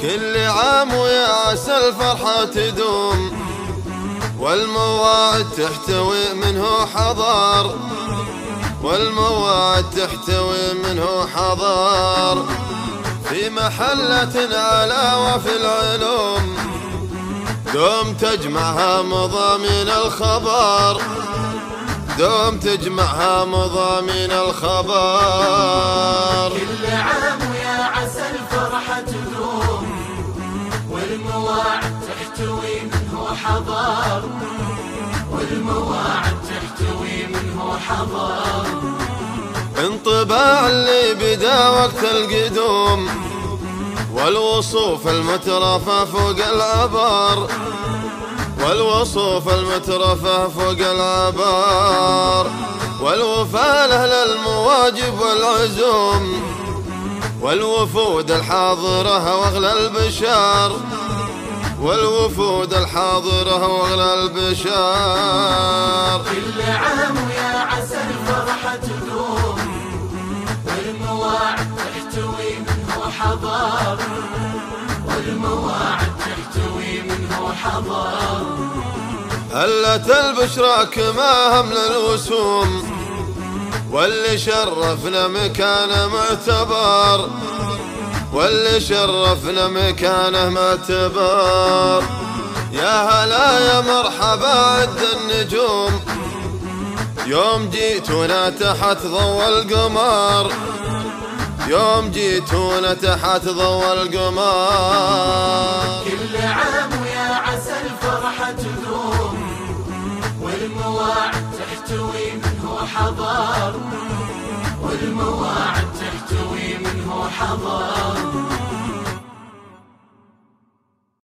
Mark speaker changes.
Speaker 1: كل عام ويا عسى الفرحة تدوم. والمواعد تحتوي منه حضار. والمواعد تحتوي منه حضار. في محلة على وفي العلوم. دوم تجمعها مضامين الخبر دوم تجمعها مضامين الخبر
Speaker 2: كل عام تحتوي منه حضار والمواعد تحتوي منه حضار.
Speaker 1: انطباع اللي بدا وقت القدوم والوصوف المترفة فوق العبار والوصوف المترفة فوق العبار والوفاء لأهل المواجب والعزوم. والوفود الحاضرة واغلى البشار. والوفود الحاضرة واغلى البشار.
Speaker 2: كل عام ويا عسى الفرحة تدوم والمواعد تحتوي منه حضار. والمواعد تحتوي منه حضار.
Speaker 1: هلت البشرى كما هم للوسوم واللي شرفنا مكانه معتبر واللي شرفنا مكانه معتبر يا هلا يا مرحبا عد النجوم. يوم جيتونا تحت ضوء القمر يوم جيتونا تحت ضوء القمر
Speaker 2: كل عام ويا عسى الفرحة تدوم والمواعد تحتوي منه حضار. والمواعد تحتوي منه حضار.